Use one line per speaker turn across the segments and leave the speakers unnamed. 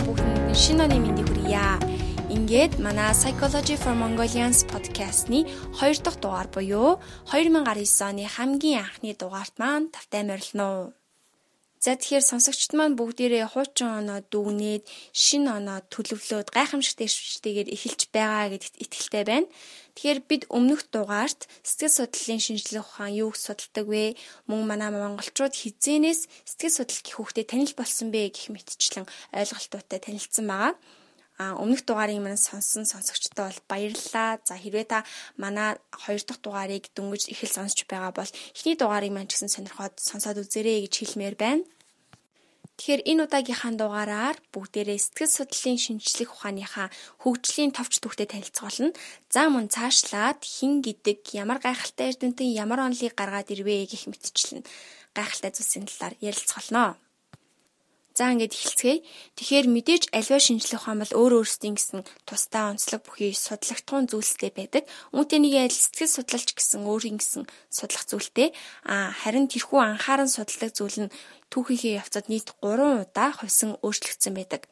бүгдэнд нь шинэ оны мэндийг хүргье. Ингээд манай Psychology for Mongolians podcast-ны 2 дахь дугаар буюу 2019 оны хамгийн анхны дугаарт маань тавтай морилно. За тэгэхээр сонсогчд маань бүгдээрээ хуучин оноо дүгнээд шинэ оноо төлөвлөөд гайхамшигтай иршвчтэйгээр эхэлж байгаа гэдэгт итгэлтэй байна. Тэгэхээр бид өмнөх дугаарт сэтгэл судлалын шинжилгээ ухаан юуг судалдаг вэ? Мөн манай монголчууд хизээнээс сэтгэл судлал гэх хүүхдэд танил болсон бэ гэх мэтчлэн ойлголтуудтай танилцсан байгаа. А өмнөх дугаарыг маань сонссон сонсогчдод бол баярлалаа. За хэрвээ та манай хоёр дахь дугаарыг дөнгөж их л сонсч байгаа бол эхний дугаарыг маань ч гэсэн сонирхоод сонсоод үзээрэй гэж хэлмээр байна. Тэгэхээр энэ удаагийнхаа дугаараар бүгдээрээ сэтгэл судлалын шинжлэх ухааныхаа хөгжлийн товч түүхтэй танилцуулна. За мөн цаашлаад хин гэдэг ямар гайхалтай эрдэмтэн ямар онолыг гаргаад ирвэ гэх мэтчлэн гайхалтай зүйлсийн талаар ярилцгаолно. За ингээд эхэлцгээе. Тэгэхээр мэдээж альва шинжлэх ухаан бол өөр өөрсдийн гэсэн тусдаа онцлог бүхий судлагдсан зүйлстэй байдаг. Үүнтэй нэг аль сэтгэл судлалч гэсэн өөрийн гэсэн судлах зүйлтэй. А харин тэрхүү анхааран судалдаг зүйл нь түүхийнхээ явцад нийт 3 удаа хувьсан өөрчлөгдсөн байдаг.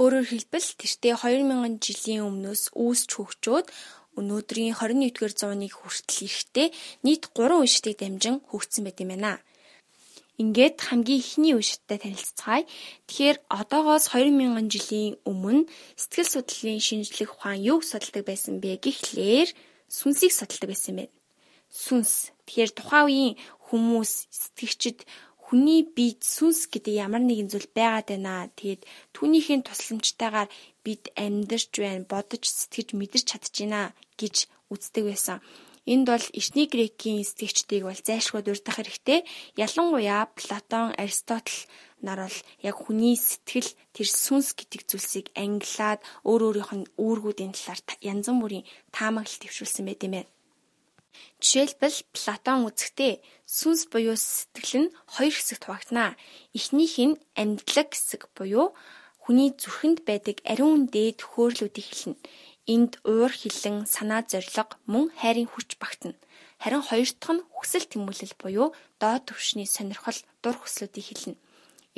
Өөрөөр хэлбэл тэртээ 2000 жилийн өмнөөс үүсч хөгжөөд өнөөдрийн 21-р зууныг хүртэл ирэхдээ нийт 3 уншигтыг дамжин хөгжсөн байт юм байна. Ингээд хамгийн ихний үештэй танилцгаая. Тэгэхээр одоогоос 2000 жилийн өмнө сэтгэл судлалын шинжлэх ухаан юг судалдаг байсан бэ гэхлээр сүнсийг судалдаг байсан байна. Сүнс. Тэгэхээр тухайн үеийн хүмүүс сэтгэгчид хүний биед сүнс гэдэг ямар нэгэн зүйл байгаад байна. Тэгээд түүнийхээ тусламжтайгаар бид амьдарч байна, бодож, сэтгэж, мэдэрч чадчихна гэж үздэг байсан. Энд бол Ичний Грекийн сэтгэгчдийг бол зайлшгүй дурдах хэрэгтэй. Ялангуяа Платон, Аристотл нар бол яг хүний сэтгэл тэр сүнс гэдэг зүйлсийг ангилаад өөр өөрийнх нь үүргүүдийн талаар янз бүрийн таамаглал төвшүүлсэн байт юм байна. Жишээлбэл Платон үзэхдээ сүнс буюу сэтгэл нь хоёр хэсэгт хуваагдана. Эхнийх нь амьдлаг хэсэг буюу хүний зүрхэнд байдаг ариун дээд хөөрлүүдийг хэлнэ. Энд уур хилэн, санаа зориг мөн хайрын хүч багтана. Харин хоёр дахь нь хүсэл тэмүүлэл буюу доод түвшний сонирхол, дур хүслүүдийг хэлнэ.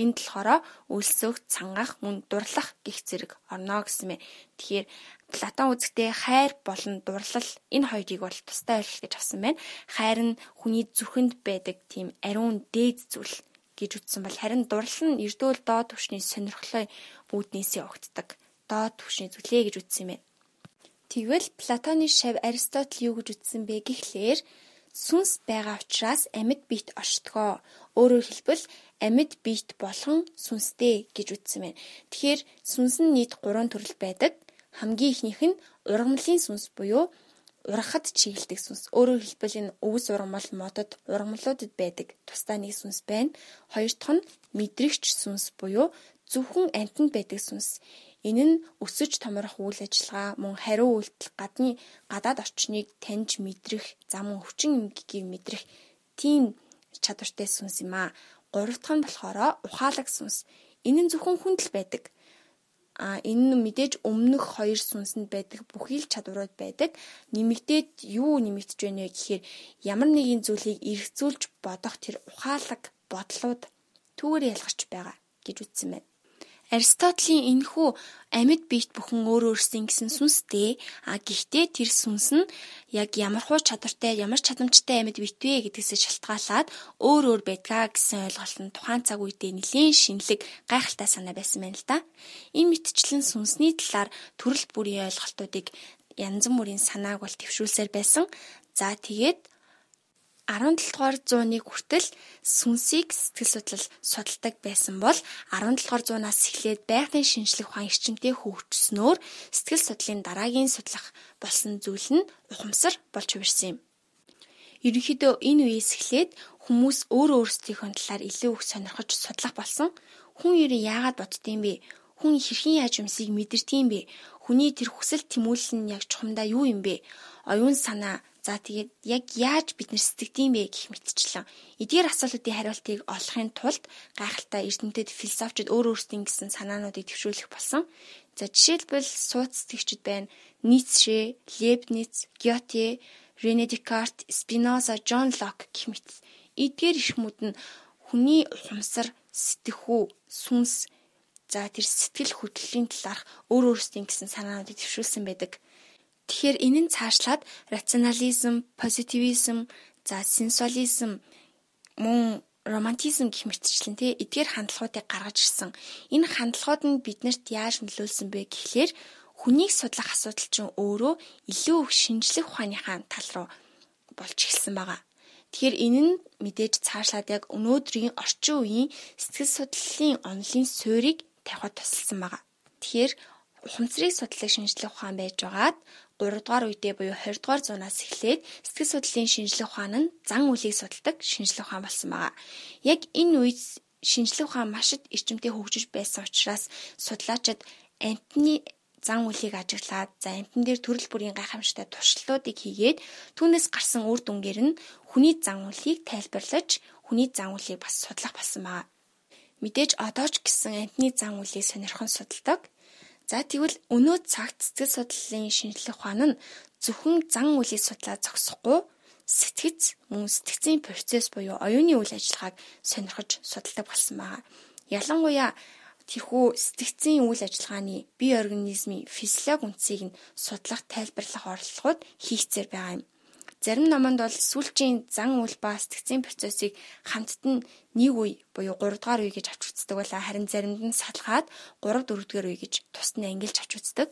Энд болохоор өлсөх, цангах, мөн дурлах гих зэрэг орно гэсэн мэ. Тэгэхээр Платон үзэгтэй хайр болон дурлал энэ хоёрыг бол тусдаа ойлгох гэж авсан байна. Хайр нь хүний зүрхэнд байдаг тийм ариун дээд зүйл гэж үздсэн бол харин дурлал нь эрдүүл доод түвшний сонирхлын үүднээсээ огтдаг. Доод түвшний зүйлээ гэж үздсэн юм байна. Тэгвэл Платоны шав Аристотл юу гэж үздсэн бэ гэхлээр сүнс байгаа учраас амьд биет оршдгоо. Өөрөөр хэлбэл амьд биет болгон сүнстэй гэж үздсэн байна. Тэгэхээр сүнс нь нийт 3 төрөл байдаг. Хамгийн ихнийх нь ургамлын сүнс буюу ургахад чиглэдэг сүнс. Өөрөөр хэлбэл энэ өвс ургамал модод ургамлуудад байдаг тусдаа нэг сүнс байна. Хоёр дахь нь мэдрэгч сүнс буюу зөвхөн амтнд байдаг сүнс. Энэ нь өсөж томрох үйл ажиллагаа мөн хариу үйлдэл гадны гадаад орчныг таньж мэдрэх, зам өвчин эмгэгийг мэдрэх тийм чадвартай сүнс юм аа. Гурав дахь нь болохоор ухаалаг сүнс. Энэ нь зөвхөн хүнд л байдаг. А энэ нь мэдээж өмнөх хоёр сүнсэнд байдаг бүхий л чадварууд байдаг. Нэмэгдээд юу нэмэгдэж байна вэ гэхээр ямар нэгэн зүйлийг эргцүүлж бодох тэр ухаалаг бодлууд түүгээр ялгарч байгаа гэж үзсэн байна. Аристотлийн энэхүү амьд биет бүхэн өөр өөрсдийн гэсэн сүнстэй а гэхдээ тэр сүнс нь яг ямар хуу чадвартай ямар чадамжтай амьд биет вэ гэдгээс шалтгаалаад өөр өөр байдгаа гэсэн ойлголт нь тухайн цаг үедээ нэлийн шинэлэг гайхалтай санаа байсан байна л да. Энэ мэтчлэн сүнсний талаар төрөл бүрийн ойлголтуудыг янз бүрийн санааг бол төвшүүлсээр байсан. За тэгээд 17 дугаар зууны хүртэл сүнсийг сэтгэл судлал судалдаг байсан бол 17 дугаар зуунаас эхлээд байгалийн шинжлэх ухаан эрчимтэй хөгжснөөр сэтгэл судлалын дараагийн судлах болсон зүйл нь ухамсар болж хувирсан юм. Ерөнхийдөө энэ үеэс эхлээд хүмүүс өөр өөрсдийнхөө талаар илүү их сонирхож судлах болсон. Хүн ерөө яагаад боддtiin бэ? Хүн хэрхэн яаж юмсыг мэдэрдtiin бэ? Хүний тэр хүсэл тэмүүлэл нь яг чухамдаа юу юм бэ? Оюун санаа За тэгээд яг яаж бид нэр сэтгэдэм бэ гэх мэтчлэн эдгээр асуултуудын хариултыг олохын тулд гайхалтай эрдэмтэд философчид өөр өөрсдийн гэсэн санаануудыг төвшүүлэх болсон. За жишээлбэл сууц сэтгэгчид байна. Ницше, Лебниц, Гёте, Рене Декарт, Спиноза, Джон Лок гэх мэт эдгээр эрхмүүд нь хүний ухамсар, сэтгэхүй, сүнс За тэр сэтгэл хөдлөлийн талаарх өөр өөрсдийн гэсэн санаануудыг төвшүүлсэн байдаг. Тэгэхээр энэ нь цаашлаад рационализм, позитивизм, за сенсуализм мөн романтизм гэх мэтчлэн тий эдгээр хандлагуудыг гаргаж ирсэн. Энэ хандлагууд нь биднэрт яаж нөлөөлсөн бэ гэхлээр хүнийг судлах асуудал чинь өөрөө илүү их шинжлэх ухааныхаа тал руу болж эхэлсэн байгаа. Тэгэхээр энэ нь мэдээж цаашлаад яг өнөөдрийн орчин үеийн сэтгэл судлалын онолын суурийг тавихад тусалсан байгаа. Тэгэхээр ухамсарыг судлах шинжлэх ухаан байж байгаад 3 дугаар үедээ буюу 20 дугаар зуунаас эхлээд сэтгэл судлалын шинжлэх ухаан нь зан үлийг судалдаг шинжлэх ухаан болсон байгаа. Яг энэ үед шинжлэх ухаан маш их эрчимтэй хөгжиж байсан учраас судлаачид амтны зан үлийг ажиглаад за амтан дээр төрөл бүрийн гайхамшигтай туршилтуудыг хийгээд түүнээс гарсан үр дүнгээр нь хүний зан үлийг тайлбарлаж хүний зан үлийг бас судлах болсон байгаа. Мэдээж одоо ч гэсэн амтны зан үлийг сонирхон судалдаг. За тэгвэл өнөө цагт сэтгэл судлалын шинжлэх ухаан нь зөвхөн зан үлийг судлаад зогсохгүй сэтгэц мөн сэтгцийн процесс буюу оюуны үйл ажиллагааг сонирхож судалдаг болсон байгаа. Ялангуяа тэрхүү сэтгцийн үйл ажиллагааны бие организмын физиологи үндсийг нь судлах, тайлбарлах оролдлогод хийгцээр байгаа юм. Зарим номонд бол сүүлчийн зан үйл ба сэтгцийн процессыг хамтд нь нэг үе буюу 3 дугаар үе гэж авч үздэг байла харин заримд нь салгаад 3 4 дугаар үе гэж тусна ангилж авч үздэг.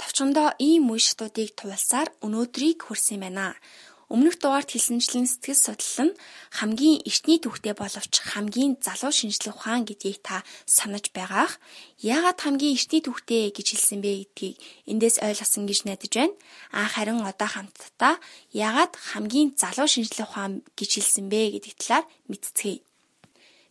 Товчондоо ийм үе шатуудыг туулсаар өнөөдрийг хүрсэн юм байна. Өмнөх дугаард хэлсэнчлэн сэтгэл судлал нь хамгийн эртний түүхтэй боловч хамгийн залуу шинжлэх ухаан гэдгийг та санаж байгаах. Яагаад хамгийн эртний түүхтэй гэж хэлсэн бэ гэдгийг эндээс ойлгосон гэж найдаж байна. А харин одоо хамтдаа яагаад хамгийн залуу шинжлэх ухаан гэж хэлсэн бэ гэдэг талаар мэдцгээе.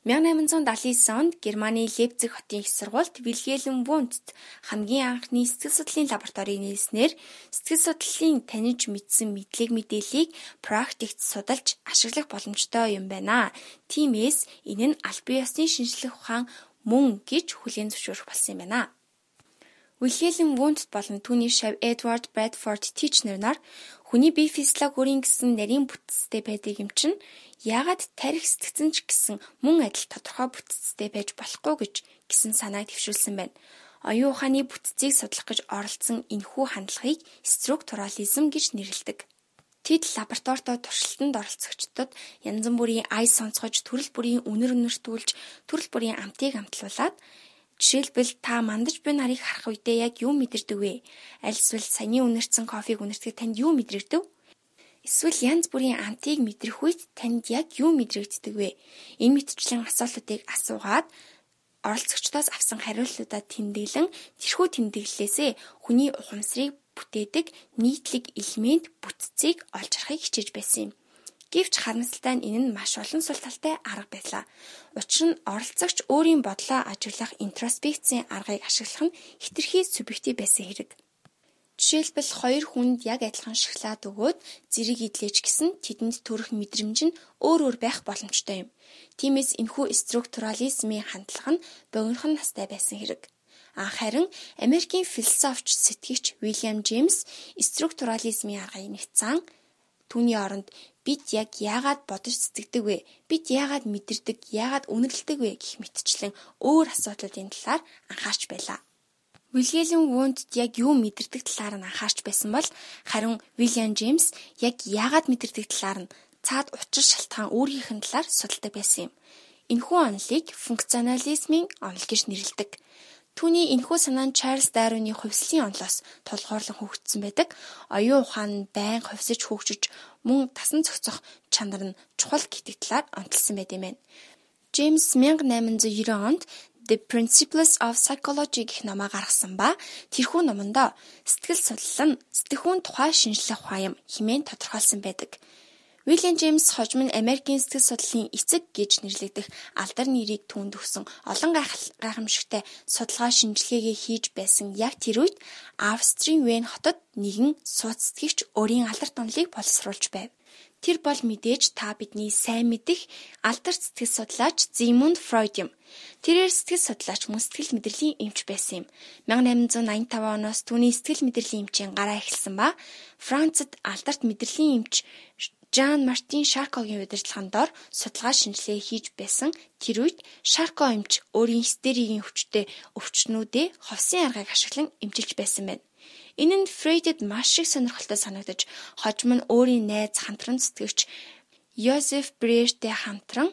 1879 онд Германы Лейпциг хотын их сургуульд Вильгельм Вундт хамгийн анхны сэтгэл судлалын лабораторийг нээснээр сэтгэл судлалын таниж мэдсэн мэдлэг мэдээллийг практикт судалж ашиглах боломжтой юм байна. Тиймээс энэ нь аль бие усны шинжлэх ухаан мөн гэж хүлээн зөвшөөрөх болсон юм байна. Вильгельм Вундт болон түүний шав Эдвард Брэдфорд Тичнер нар хүний бие физиологийн гэсэн нарийн бүтцтэй байдаг юм чинь яагаад тарих сэтгцэн ч гэсэн мөн адил тодорхой бүтцтэй байж болохгүй гэж гисэн санааг төвшүүлсэн байна. Оюун ухааны бүтцийг судлах гэж оролцсон энэхүү хандлагыг структурализм гэж нэрлэдэг. Тэд лабораторитой туршилтанд оролцогчдод янз бүрийн ай сонцгож, төрөл бүрийн үнэр үнэртүүлж, төрөл бүрийн амтыг амтлуулад Жишээлбэл та мандаж буй нарыг харах үедээ яг юу мэдэрдэг вэ? Аль эсвэл саяны үнэрсэн кофег үнэртэхэд танд юу мэдрэгдэв? Эсвэл янз бүрийн амтыг мэдрэх үед танд яг юу мэдрэгддэг вэ? Энэ мэтчлэн асуултуудыг асуугаад оролцогчдоос авсан хариултуудаа тэмдэглэн тэрхүү тэмдэглэлээсээ хүний ухамсарыг бүтээдэг нийтлэг элемент бүтцийг олж харахыг хичээж байсан юм. Гэвч харамсалтай нь энэ нь маш олон сул талтай арга байлаа. Учир нь оролцогч өөрийн бодлоо ажиглах интроспекцийн аргыг ашиглах нь хитрхи субъектив байсан хэрэг. Жишээлбэл хоёр хүнд яг адилхан шоколад өгөөд зэрэг идлээч гэсэн тэдэнд төрөх мэдрэмж нь өөр өөр байх боломжтой юм. Тиймээс энэхүү структурализмын хандлага нь богинохон настай байсан хэрэг. Харин Америкийн философч сэтгэгч Уильям Джеймс структурализмын аргыг нэгцэн түүний оронд бид яг яагаад бодож сэтгэдэг вэ? Бид яагаад мэдэрдэг, яагаад үнэрлэдэг вэ гэх мэтчлэн өөр асуудлуудын талаар анхаарч байлаа. Вильгельм Вундт яг юу мэдэрдэг талаар нь анхаарч байсан бол харин Вильям Джеймс яг яагаад мэдэрдэг талаар нь цаад учир шалтгаан өөрийнх нь талаар судалдаг байсан юм. Энэхүү онолыг функционализмын онол гэж нэрлэдэг. Түүний энэхүү санаа нь Чарльз Дарвины хувьслын онолоос тулгуурлан хөгжсөн байдаг. Оюун ухаан нь байн хувьсаж хөгжиж мөн тасан цогцох чанар нь чухал гэдэг талаар онцлсан байт юм байна. Джеймс 1890 онд The Principles of Psychology гэх номоо гаргасан ба тэрхүү номондоо сэтгэл судлал нь сэтгэхүүн тухай шинжлэх ухаан юм хэмээн тодорхойлсон байдаг. Уильям Джеймс хожим нь Америкийн сэтгэл судлалын эцэг гэж нэрлэгдэх алдар нэрийг түүнд өгсөн олон гайхамшигтай судалгаа шинжилгээгээ хийж байсан яг тэр үед Австрийн Вен хотод нэгэн сууц сэтгэгч өөрийн алдарт онолыг боловсруулж байв. Тэр бол мэдээж та бидний сайн мэдих алдар сэтгэл судлаач Зигмунд Фройд юм. Тэрээр сэтгэл судлаач мөн сэтгэл мэдрэлийн эмч байсан юм. 1885 оноос түүний сэтгэл мэдрэлийн эмчийн гараа эхэлсэн ба Францад алдарт мэдрэлийн эмч Жан Мартин Шаркогийн удирдлагын дор судалгаа шинжилгээ хийж байсан тэр үед Шарко эмч өөрийн стеригийн хүчтэй өвчтнүүдээ ховсын аргыг ашиглан эмчилж байсан байна. Энэ нь Фрейдэд маш их сонирхолтой санагдаж, хожим нь өөрийн найз хамтран сэтгэгч Йозеф Брештэй хамтран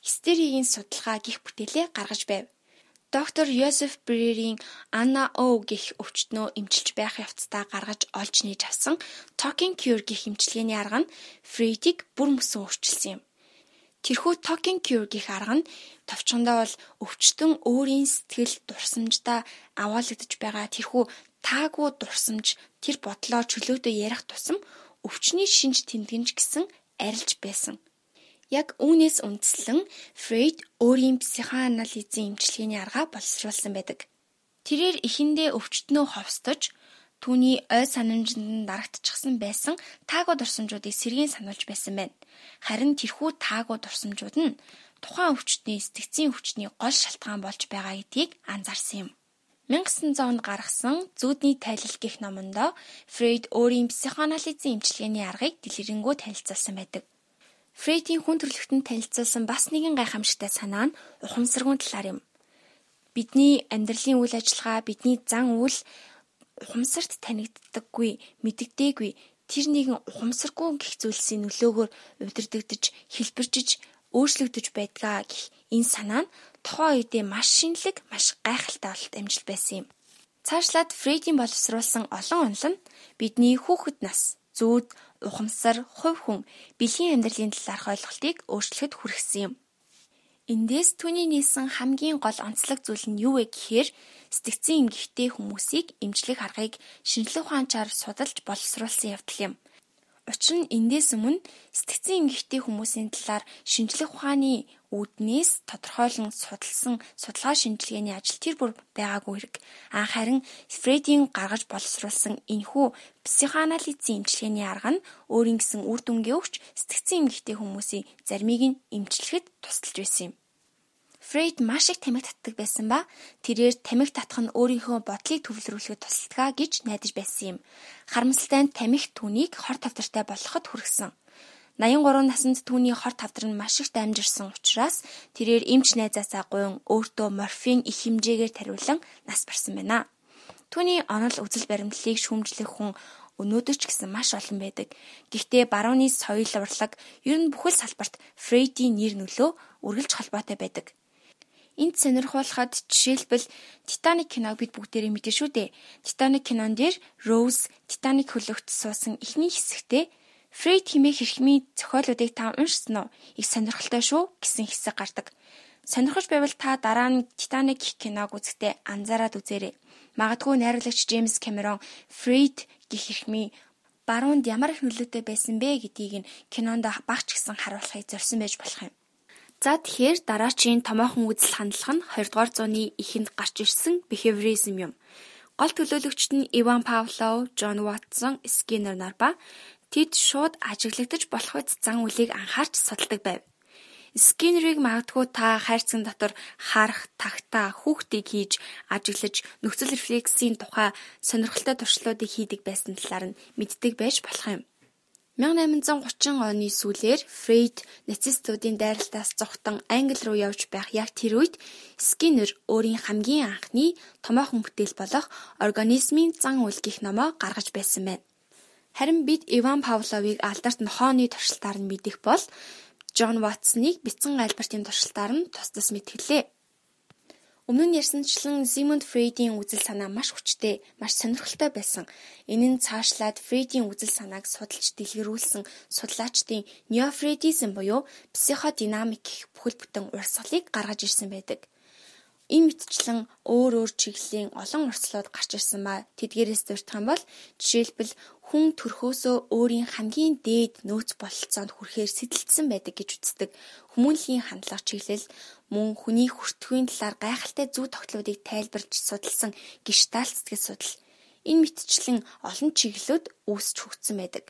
стеригийн судалгаа гих бүтээлээ гаргаж байв. Доктор Йозеф Брерийн Анна О гэх өвчтнөө эмчилж байх явцдаа гаргаж олж нээж авсан Talking Cure гэх эмчилгээний арга нь Фрейдийг бүр мөсөн өөрчилсөн юм. Тэрхүү Talking Cure гэх арга нь товчхондоо бол өвчтөн өөрийн сэтгэл дурсамждаа аваалагдж байгаа тэрхүү таагүй дурсамж тэр бодлоо чөлөөдөө ярих тусам өвчний шинж тэмдгэнж гэсэн арилж байсан. Яг үүнээс үндэслэн Фрейд өөрийн психоанализийн эмчилгээний аргаа боловсруулсан байдаг. Тэрээр эхэндээ өвчтнөө ховстож түүний ой санамжинд дарагдчихсан байсан таагүй дурсамжуудыг сэргийн сануулж байсан байна. Харин тэрхүү таагүй дурсамжууд нь тухайн өвчтний сэтгцийн өвчтний гол шалтгаан болж байгаа гэдгийг анзаарсан юм. 1900 онд гаргасан Зүудний тайлал гэх номондоо Фрейд өөрийн психоанализийн эмчилгээний аргыг дэлгэрэнгүй танилцуулсан байдаг. Фрейдийн хүн төрөлхтөнд танилцуулсан бас нэгэн гайхамшигтай санаа нь ухамсаргуун талаар юм. Бидний амьдралын үйл ажиллагаа, бидний зан үйл ухамсарт танигддаггүй, мэддэггүй тэр нэгэн ухамсаргүй гих зүйлсийн нөлөөгөөр удирдагдж, хэлбэржиж, өөрчлөгдөж байдгаа гэх энэ санаа нь тухайн үедээ маш шинэлэг, маш гайхалтай бололт амжилт байсан юм. Цаашлаад Фрейдийн боловсруулсан олон онол нь бидний хүүхэд нас, зүүд, ухамсар, хувь хүн, бэлгийн амьдралын талаарх ойлголтыг өөрчлөхөд хүргэсэн юм. Эндээс түүний нийсэн хамгийн гол онцлог зүйл нь юу вэ гэхээр сэтгцэн эмгэгтэй хүмүүсийг эмчлэх аргыг шинжлэх ухаанчаар судалж боловсруулсан явдал юм. Учир нь эндээс өмнө сэтгцэн эмгэгтэй хүмүүсийн талаар шинжлэх ухааны үүднээс тодорхойлон судалсан судалгаа шинжилгээний ажил тэр бүр байгаагүй хэрэг. Анх харин Фредийн гаргаж боловсруулсан энэхүү психоанализийн эмчилгээний арга нь өөрийн гэсэн үр дүнгээ өгч сэтгцэн эмгэгтэй хүмүүсийн заримыг нь эмчлэхэд тусалж байсан юм. Фрейд маш их тамхи татдаг байсан ба тэрээр тамхи татах нь өөрийнхөө бодлыг төвлөрүүлэхэд тусалдгаа гэж найдаж байсан юм. Харамсалтай нь тамхи түүнийг хор тавтартай болгоход хүргэсэн. 83 наснд түүний хор тавдар нь маш их дамжирсан учраас тэрээр эмч найзаасаа гуйн өөртөө морфин их хэмжээгээр тариулан нас барсан байна. Түүний онол үзэл баримтлалыг шүүмжлэх хүн өнөөдөр ч гэсэн маш олон байдаг. Гэхдээ барууны соёл урлаг ер нь бүхэл салбарт Фрейдийн нэр нөлөө үргэлж холбоотой байдаг. Энд сонирхуулахад жишээлбэл Титаник киног бид бүгдээрээ мэдэн шүү дээ. Титаник кинон дээр Роуз Титаник хөлөгт суусан эхний хэсэгтээ Фрейд хэмээх хэрхмийн зохиолуудыг та уншсан уу? Их сонирхолтой шүү гэсэн хэсэг гардаг. Сонирхож байвал та дараа нь Титаник киног үзэхдээ анзаараад үзээрэй. Магадгүй найруулагч Джеймс Кэмерон Фрейд гэх хэрхмийн баруунд ямар их нөлөөтэй байсан бэ гэдгийг нь кинонд багч гисэн харуулахыг зорьсон байж болох юм. За тэгэхээр дараачийн томоохон үзэл хандлага нь 20 дугаар зууны эхэнд гарч ирсэн behaviorism юм. Гол төлөөлөгчд нь Иван Павлов, Джон Ватсон, Скиннер нар ба Тэд шууд ажиглагдаж болох үс зан үлийг анхаарч судалдаг байв. Скиннерийг магадгүй та хайрцаг дотор харах, тагтаа, хүүхдийг хийж ажиглаж нөхцөл рефлексийн тухай сонирхолтой туршлагуудыг хийдэг байсан талаар нь мэддэг байж болох юм. 1830 оны сүүлээр Фрейд нацистуудын дайралтаас зогтон Англи руу явж байх яг тэр үед Скиннер өөрийн хамгийн анхны томоохон бүтээл болох организмын зан үйл гэх номоо гаргаж байсан байна. Харин бид Иван Павловыг алдарт нохооны туршилтаар нь мэдэх бол Джон Ватсныг бяцхан альбертийн туршилтаар нь тус тус мэдгэлээ. Өмнө нь ярьсанчлан Зигмунд Фрейдийн үзэл санаа маш хүчтэй, маш сонирхолтой байсан. Энэ нь цаашлаад Фрейдийн үзэл санааг судалж дэлгэрүүлсэн судлаачдын неофрейдизм буюу психодинамик гэх бүхэл бүтэн урсгалыг гаргаж ирсэн байдаг. Ийм мэтчлэн өөр өөр чиглэлийн олон урсгалууд гарч ирсэн ба тэдгээрээс дурдах юм бол жишээлбэл хүн төрхөөсөө өөрийн хамгийн дээд нөөц бололцоонд хүрэхээр сэтэлцсэн байдаг гэж үздэг. Хүмүүнлэгийн хандлага чиглэл мөн хүний хүртэхүйн талаар гайхалтай зүй тогтлуудыг тайлбарж судалсан гештальт сэтгэл судал. Энэ мэтчлэн олон чиглэлүүд үүсч хөгжсөн байдаг.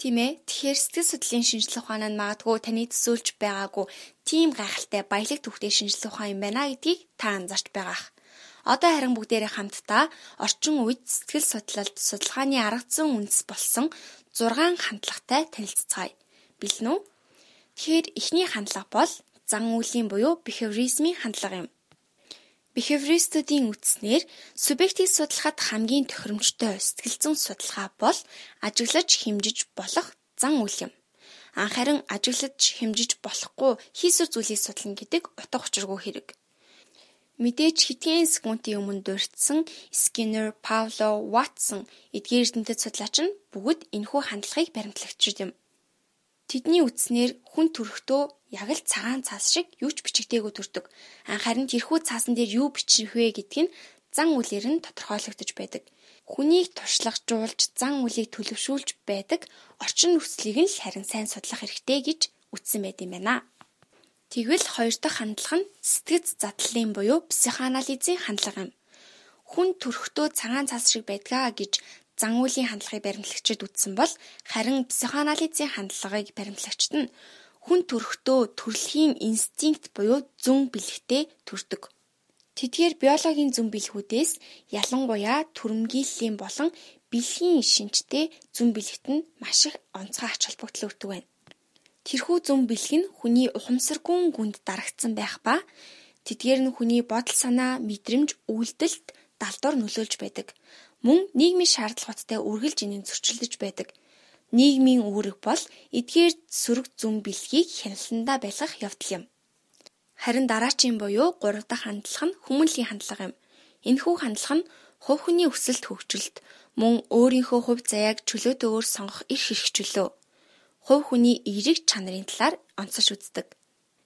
Тийм ээ. Тэгэхээр сэтгэл судлалын шинжилгээ ухаан нь магадгүй таны төсөөлж байгаагүй тийм гайхалтай баялаг түүхтэй шинжилгээ ухаан юм байна гэдгийг та анзаарч байгаах. Одоо харин бүгдээрээ хамтдаа орчин үед сэтгэл судлалд судалгааны арга зүйн үндэс болсон 6 хандлагатай танилццгаая. бэлэн үү? Тэгэхээр эхний хандлага бол зан үйлийн буюу behaviorism-ийн хандлага юм. Behavioристуудын үтснээр субъектийг судлахад хамгийн тохиромжтой сэтгэл зүйн судалгаа бол ажиглаж хэмжиж болох зан үйл юм. Анхааран ажиглаж хэмжиж болохгүй хийсвэр зүйлийг судлана гэдэг утга учиргүй хэрэг. Мэдээж хэдхэн секундын өмнө дурдсан Скиннер, Пауло, Ватсон эдгээр эрдэмтэд судлаач нь бүгд энэхүү хандлагыг баримтлагчид юм. Тэдний үтснээр хүн төрөхдөө яг л цагаан цаас шиг юу ч бичигдээгүй төрдөг. Харин тэрхүү цаасан дээр юу бичих вэ гэдг нь зан үлээр нь тодорхойлогдож байдаг. Хүнийг туршлагажуулж зан үлийг төлөвшүүлж байдаг орчин нөхцөлийг нь харин сайн судлах хэрэгтэй гэж үтсэн байт юм байна. Тэгвэл хоёр дахь хандлага нь сэтгэц задлалын буюу психоанализийн хандлага юм. Хүн төрөхдөө цагаан цаас шиг байдгаа гэж зан үйлийн хандлагыг баримтлагчид үтсэн бол харин психоанализийн хандлагыг баримтлагчид нь хүн төрөхдөө төрөлхийн инстинкт буюу зүн бэлэгтэй төрдөг. Тэдгээр биологийн зүн бэлгүүдээс ялангуяа төрөмгийллийн болон бэлгийн шинжтэй зүн бэлэгт нь маш их онцгой ач холбогдол өгдөг байна. Тэрхүү зүн бэлэг нь хүний ухамсаргүйн гүнд дарагдсан байх ба тэдгээр нь хүний бодол санаа, мэдрэмж, үйлдэлд далдуур нөлөөлж байдаг мөн нийгмийн шаардлагуудтай үргэлж энийг зөрчилдөж байдаг. Нийгмийн үүрэг бол эдгээр сөрөг зүн бэлгийг хяналтандаа байлгах явдал юм. Харин дараачийн буюу 3 дахь хандлага нь хүмүүнлэгийн хандлага юм. Энэхүү хандлага нь хувь хүний өсөлт хөгжилт мөн өөрийнхөө хувь заяаг чөлөөтэйгээр сонгох эрх хэрэгчлөө. Хувь хүний эерэг чанарын талаар онцолж үздэг.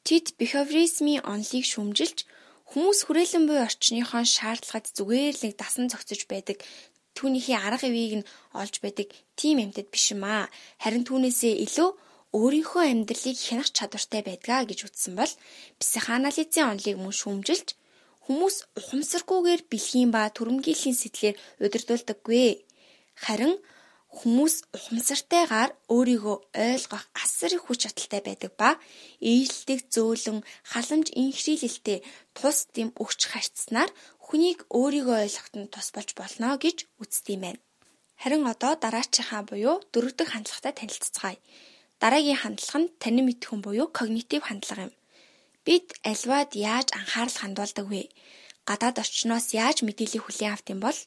Тэд behaviorism-ийн онолыг шүмжилж Хүмүүс хүрээлэн буй орчныхоо шаардлагад зүгээр л нэг дасан зохицож байдаг түүнийхээ арга ивийг нь олж байдаг тийм амьтад биш юм аа. Харин түүнээсээ илүү өөрийнхөө амьдралыг хянах чадвартай байдгаа гэж үзсэн бол психоанализийн онолыг мөн шүүмжилж хүмүүс ухамсаргүйгээр бэлгийн ба төрөмгийллийн сэтлэр удирдуулдаггүй. Харин Хүмүүс ухамсартайгаар өөрийгөө ойлгох асар их хүч чадалтай байдаг ба ээлдэг зөөлөн халамж инхрийлэлтэй тус дэм өгч харьцснаар хүнийг өөрийгөө ойлгоход нь тус болж болно гэж үздэг юм байна. Харин одоо дараачийнхаа буюу дөрөв дэх хандлагатай танилццгаая. Дараагийн хандлага нь танин мэдхүн буюу когнитив хандлага юм. Бид альваад яаж анхаарал хандуулдаг вэ? Гадаад орчноос яаж мэдээлэл хүлээн авт юм бол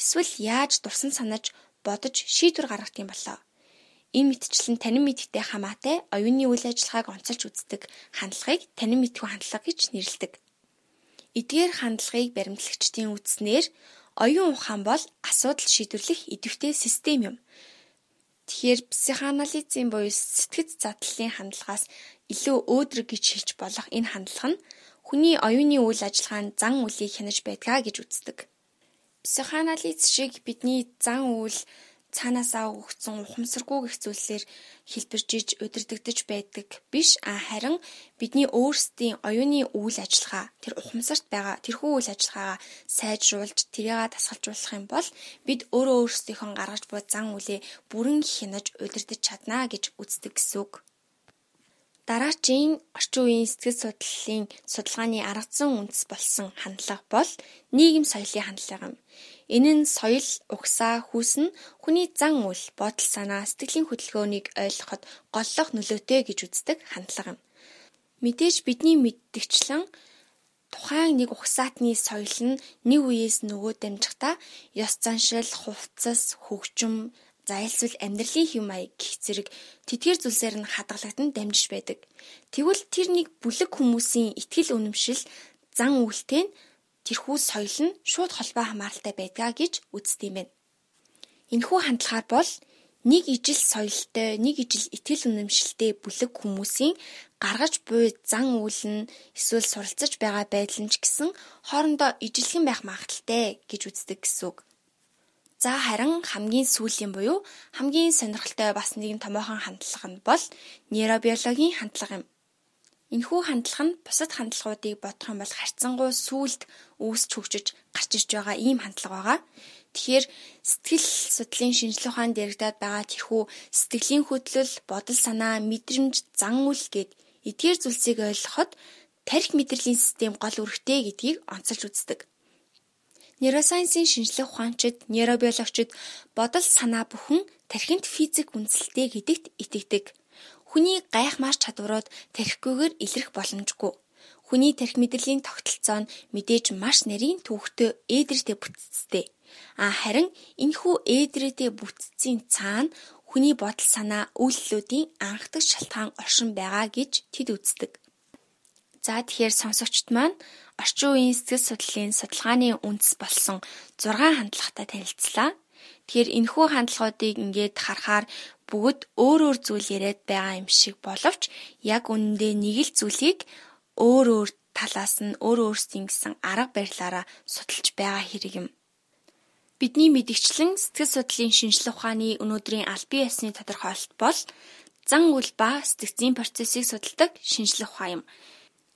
эсвэл яаж дурсан санаж бодож шийдвэр гаргах юм болоо. Энэ мэтчлэн танин мэдхтэй хамаатай оюуны үйл ажиллагааг онцолж үздэг хандлагыг танин мэдхүй хандлага гэж нэрлэдэг. Эдгээр хандлагыг баримтлагчдын үзнээр оюун ухаан бол асуудал шийдвэрлэх идэвхтэй систем юм. Тэгэхээр психоанализийн буюу сэтгэц задлалын хандлагаас илүү өөдрөг гэж хэлж болох энэ хандлага нь хүний оюуны үйл ажиллагаанд зан үлийг хянаж байдгаа гэж үздэг. Психоанализ шиг бидний зан үйл цаанаасаа өгсөн ухамсаргүй гэх зүйлсээр хэлбэржиж удирдагдж байдаг биш а харин бидний өөрсдийн оюуны үйл ажиллагаа тэр ухамсарт байгаа тэрхүү үйл ажиллагаагаа сайжруулж тэрийгээ тасгалжуулах юм бол бид өөрөө өөрсдийнхөө гаргаж буй зан үлээ бүрэн хянаж удирдах чаднаа гэж үздэг гэсэн үг. Дараачийн орчин үеийн сэтгэл судлалын судалгааны арга зүйн үндэс болсон хандлага бол нийгэм соёлын хандлага юм. Энэ нь соёл, угсаа, хүүс нь хүний зан үйл, бодол санаа, сэтгэлийн хөдөлгөөнийг ойлгоход голлох нөлөөтэй гэж үздэг хандлага юм. Мэдээж бидний мэддэгчлэн тухайн нэг угсаатны соёл нь нэг үеэс нөгөө дамжихдаа ёс заншил, хувцас, хөгжим, За альсвал амьдралын хэв маяг гих зэрэг тэтгэр зүйлсээр нь хадгалагдсан дамжиж байдаг. Тэгвэл тэр нэг бүлэг хүмүүсийн итгэл үнэмшил зан үйлтэй нь тэрхүү соёл нь шууд холбоо хамааралтай байдгаа гэж үздэг юм байна. Энэхүү хандлагаар бол нэг ижил соёлтой, нэг ижил итгэл үнэмшилтэй бүлэг хүмүүсийн гаргаж буй зан үйл нь эсвэл суралцаж байгаа байдал нь ч гэсэн хоорондоо ижилхэн байх магадaltaй гэж үздэг гэсэн үг. За харин хамгийн сүүлийн буюу хамгийн сонирхолтой бас нэгэн томоохон хандлага нь бол нейробиологийн хандлага юм. Энэхүү хандлага нь бусад хандлагуудыг бодох юм бол харьцангуй сүулт үүсч хөгжиж гарч ирж байгаа ийм хандлага байгаа. Тэгэхээр сэтгэл судлалын шинжилгээ ухаанд дэрэгдээд байгаа тэрхүү сэтгэлийн хөдлөл, бодол санаа, мэдрэмж, зан үйл гээд эдгээр зүйлсийг ойлгоход тарих мэдрэлийн систем гол үүрэгтэй гэдгийг онцолж үздэг. Нейросайенсийн шинжлэх ухаанчид, нейробиологчид бодол санаа бүхэн тархинд физик үндсэлтэй гэдэгт итгэдэг. Хүний гайхмаар чадварууд тархихгүйгээр илэрх боломжгүй. Хүний тархи мэдрэлийн тогтолцоо нь мэдээж маш нарийн түүхтэй ээдрээтэй бүтцтэй. А харин энэхүү ээдрээтэй бүтцийн цаана хүний бодол санаа үйлдэлүүдийн анхдагч шалтгаан оршин байгаа гэж тэд үздэг. За тэгэхээр сонсогчд маань орчин үеийн сэтгэл судлалын судалгааны үндэс болсон 6 хандлагатай танилцлаа. Тэгэхээр энэхүү хандлагуудыг ингээд харахаар бүгд өөр өөр зүйл яриад байгаа юм шиг боловч яг үнэндээ нэг л зүйлийг өөр өөр талаас нь өөр өөрсдийн гэсэн арга барилаараа судалж байгаа хэрэг юм. Бидний мэдгчлэн сэтгэл судлалын шинжилгээ ухааны өнөөдрийн албан ёсны тодорхойлолт бол зан үйл ба сэтгцийн процессыг судалдаг шинжилгээ ухаан юм.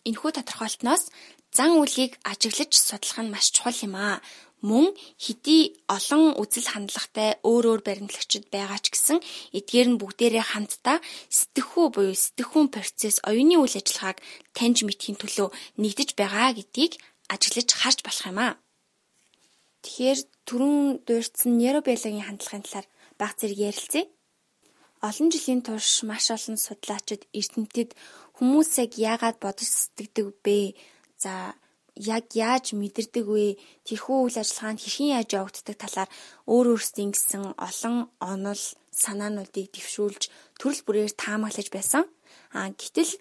Энэхүү тодорхойлтноос зан үйлийг ажиглаж судлах нь маш чухал юм аа мөн хэдий олон үзэл хандлагатай өөр өөр баримтлагчид байгаа ч гэсэн эдгээр нь бүгдээрээ хамтдаа сэтгэхүй буюу сэтгэхүүн процесс оюуны үйл ажиллагааг таньж мэдхийн төлөө нэгдэж байгаа гэдгийг ажиглаж харж болох юм аа. Тэгэхээр түрүүн дуурьдсан нейробиологийн хандлагын талаар баг зэрэг ярилцъя. Олон жилийн турш маш олон судлаачид эрдэмтэд хүмүүсийг яагаад бодож сэтгэдэг бэ? За яг яаж мэдэрдэг вэ? Тэрхүү үйл ажиллагаанд хэрхэн яаж явагддаг талаар өөр өөрсдийн гэсэн олон онол санаануудыг дэвшүүлж төрөл бүрээр таамаглаж байсан. А гэтэл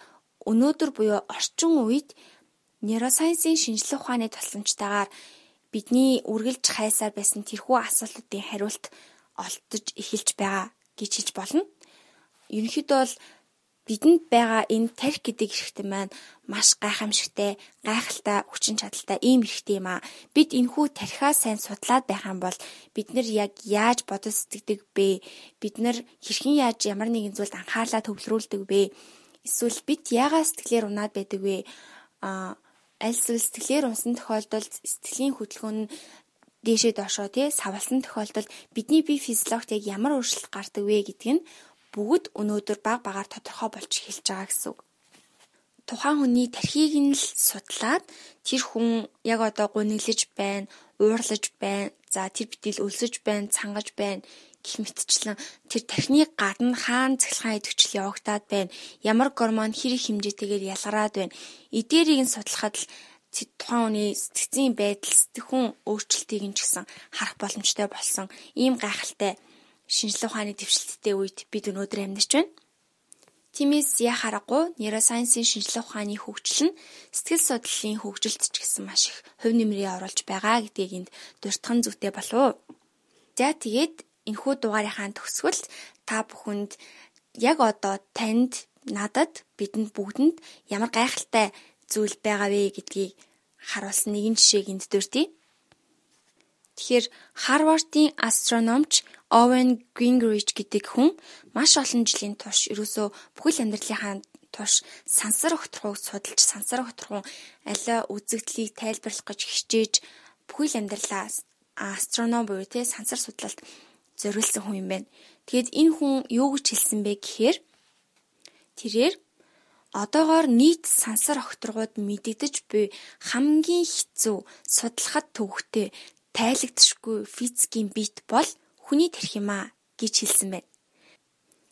өнөөдөр буюу орчин үед нейросайенсийн шинжилгээ ухааны тусламжтайгаар бидний үргэлж хайсаар байсан тэрхүү асуултуудын хариулт олдож эхэлж байгаа гэж хэлж болно. Ерөнхийдөө бол бидэнд байгаа энэ тарих гэдэг эрхтэн маань маш гайхамшигтай, гайхалтай, хүчин чадалтай ийм эрхтэй юм аа. Бид энэхүү тарихаа сайн судлаад байх юм бол бид нар яг яаж бодож сэтгэдэг бэ? Бид нар хэрхэн яаж ямар нэгэн зүйлд анхаарлаа төвлөрүүлдэг вэ? Эсвэл бид яагаад сэтгэлээр унаад байдаг вэ? Аа аль эсвэл сэтгэлээр унсан тохиолдолд сэтгэлийн хөдөлгөөн нь дээшээ доошоо тий савлсан тохиолдолд бидний бие физиологт яг ямар өөрчлөлт гардаг вэ гэдг нь бүгд өнөөдөр баг багаар тодорхой болж эхэлж байгаа гэсэн үг. Тухайн хүний тархийг нь л судлаад тэр хүн яг одоо гуниглаж байна, уурлаж байна, за тэр битэл өлсөж байна, цангаж байна гэх мэтчлэн тэр тархины гадна хаана цахилгаан идэвхжил явагдаад байна, ямар гормон хэр их хэмжээтэйгээр ялгараад байна. Эдгээрийг нь судлахад л тухайн хүний сэтгцийн байдал, сэтгхүүн өөрчлөлтийг нь ч гэсэн харах боломжтой болсон ийм гайхалтай шинжилгээ ухааны дэвшилттэй үед бид өнөөдөр амьдарч байна. Тиймээс яа харахгүй нейросайенсийн шинжилгээ ухааны хөгжил нь сэтгэл судлалын хөгжилд ч гэсэн маш их хувь нэмрээ оруулж байгаа гэдгийг энд дуртхан зүйтэй болов. За тэгээд энэхүү дугаарынхаа төгсгөлд та бүхэнд яг одоо танд надад бидэнд бүгдэнд ямар гайхалтай зүйл байгаа вэ гэдгийг харуулсан нэгэн жишээг энд дурдъя. Тэгэхээр Харвардын астрономч Овен Гингрич гэдэг хүн маш олон жилийн турш ерөөсөө бүхэл амьдралынхаа турш сансар огторхуйг судалж сансар огторхун аливаа үзэгдлийг тайлбарлах гэж хичээж бүхэл амьдралаа астроном буюу те сансар судлалт зориулсан хүн юм байна. Тэгэд энэ хүн юу гэж хэлсэн бэ гэхээр тэрээр одоогоор нийт сансар огторгууд мэдэгдэж буй хамгийн хэцүү судлахад төвхтэй тайлагдшгүй физикийн бит бол хүний тарих юм а гэж хэлсэн байна.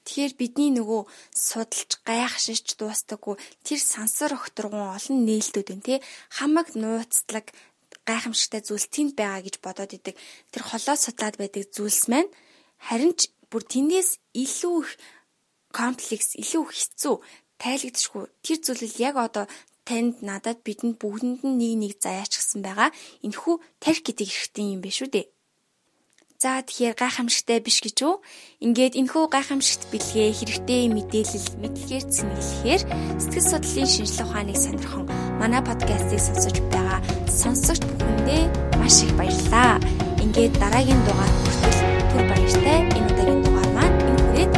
Тэгэхээр бидний нөгөө судалж гайхшиж дуустдаггүй тэр сансар огторгон олон нээлтүүд байна тий хамаг нууцлаг гайхамшигтай зүйл тэнд байгаа гэж бодоод идэг. Тэр холоо судлаад байдаг зүйлс маань харин ч бүр тэндээс илүү их комплекс, илүү хэцүү тайлагдшгүй тэр зүйлэл яг одоо танд надад бидэнд бүгдэнд нь нэг нэг заяачихсан байгаа. Энэхүү тарих гэдэг эрхтэн юм биш үү дээ. За тэгэхээр гайхамшигтай биш гэж үү? Ингээд энэхүү гайхамшигт бэлгээ хэрэгтэй мэдээлэл мэдлэгээр цэнгэлэхээр сэтгэл судлалын шинжилгээ ухааныг сонирхон манай подкастыг сонсож байгаа сонсогч бүхэндээ маш их баярлалаа. Ингээд дараагийн дугаар хүртэл түр баяртай энэ удаагийн дугаар маань энэ хүрээд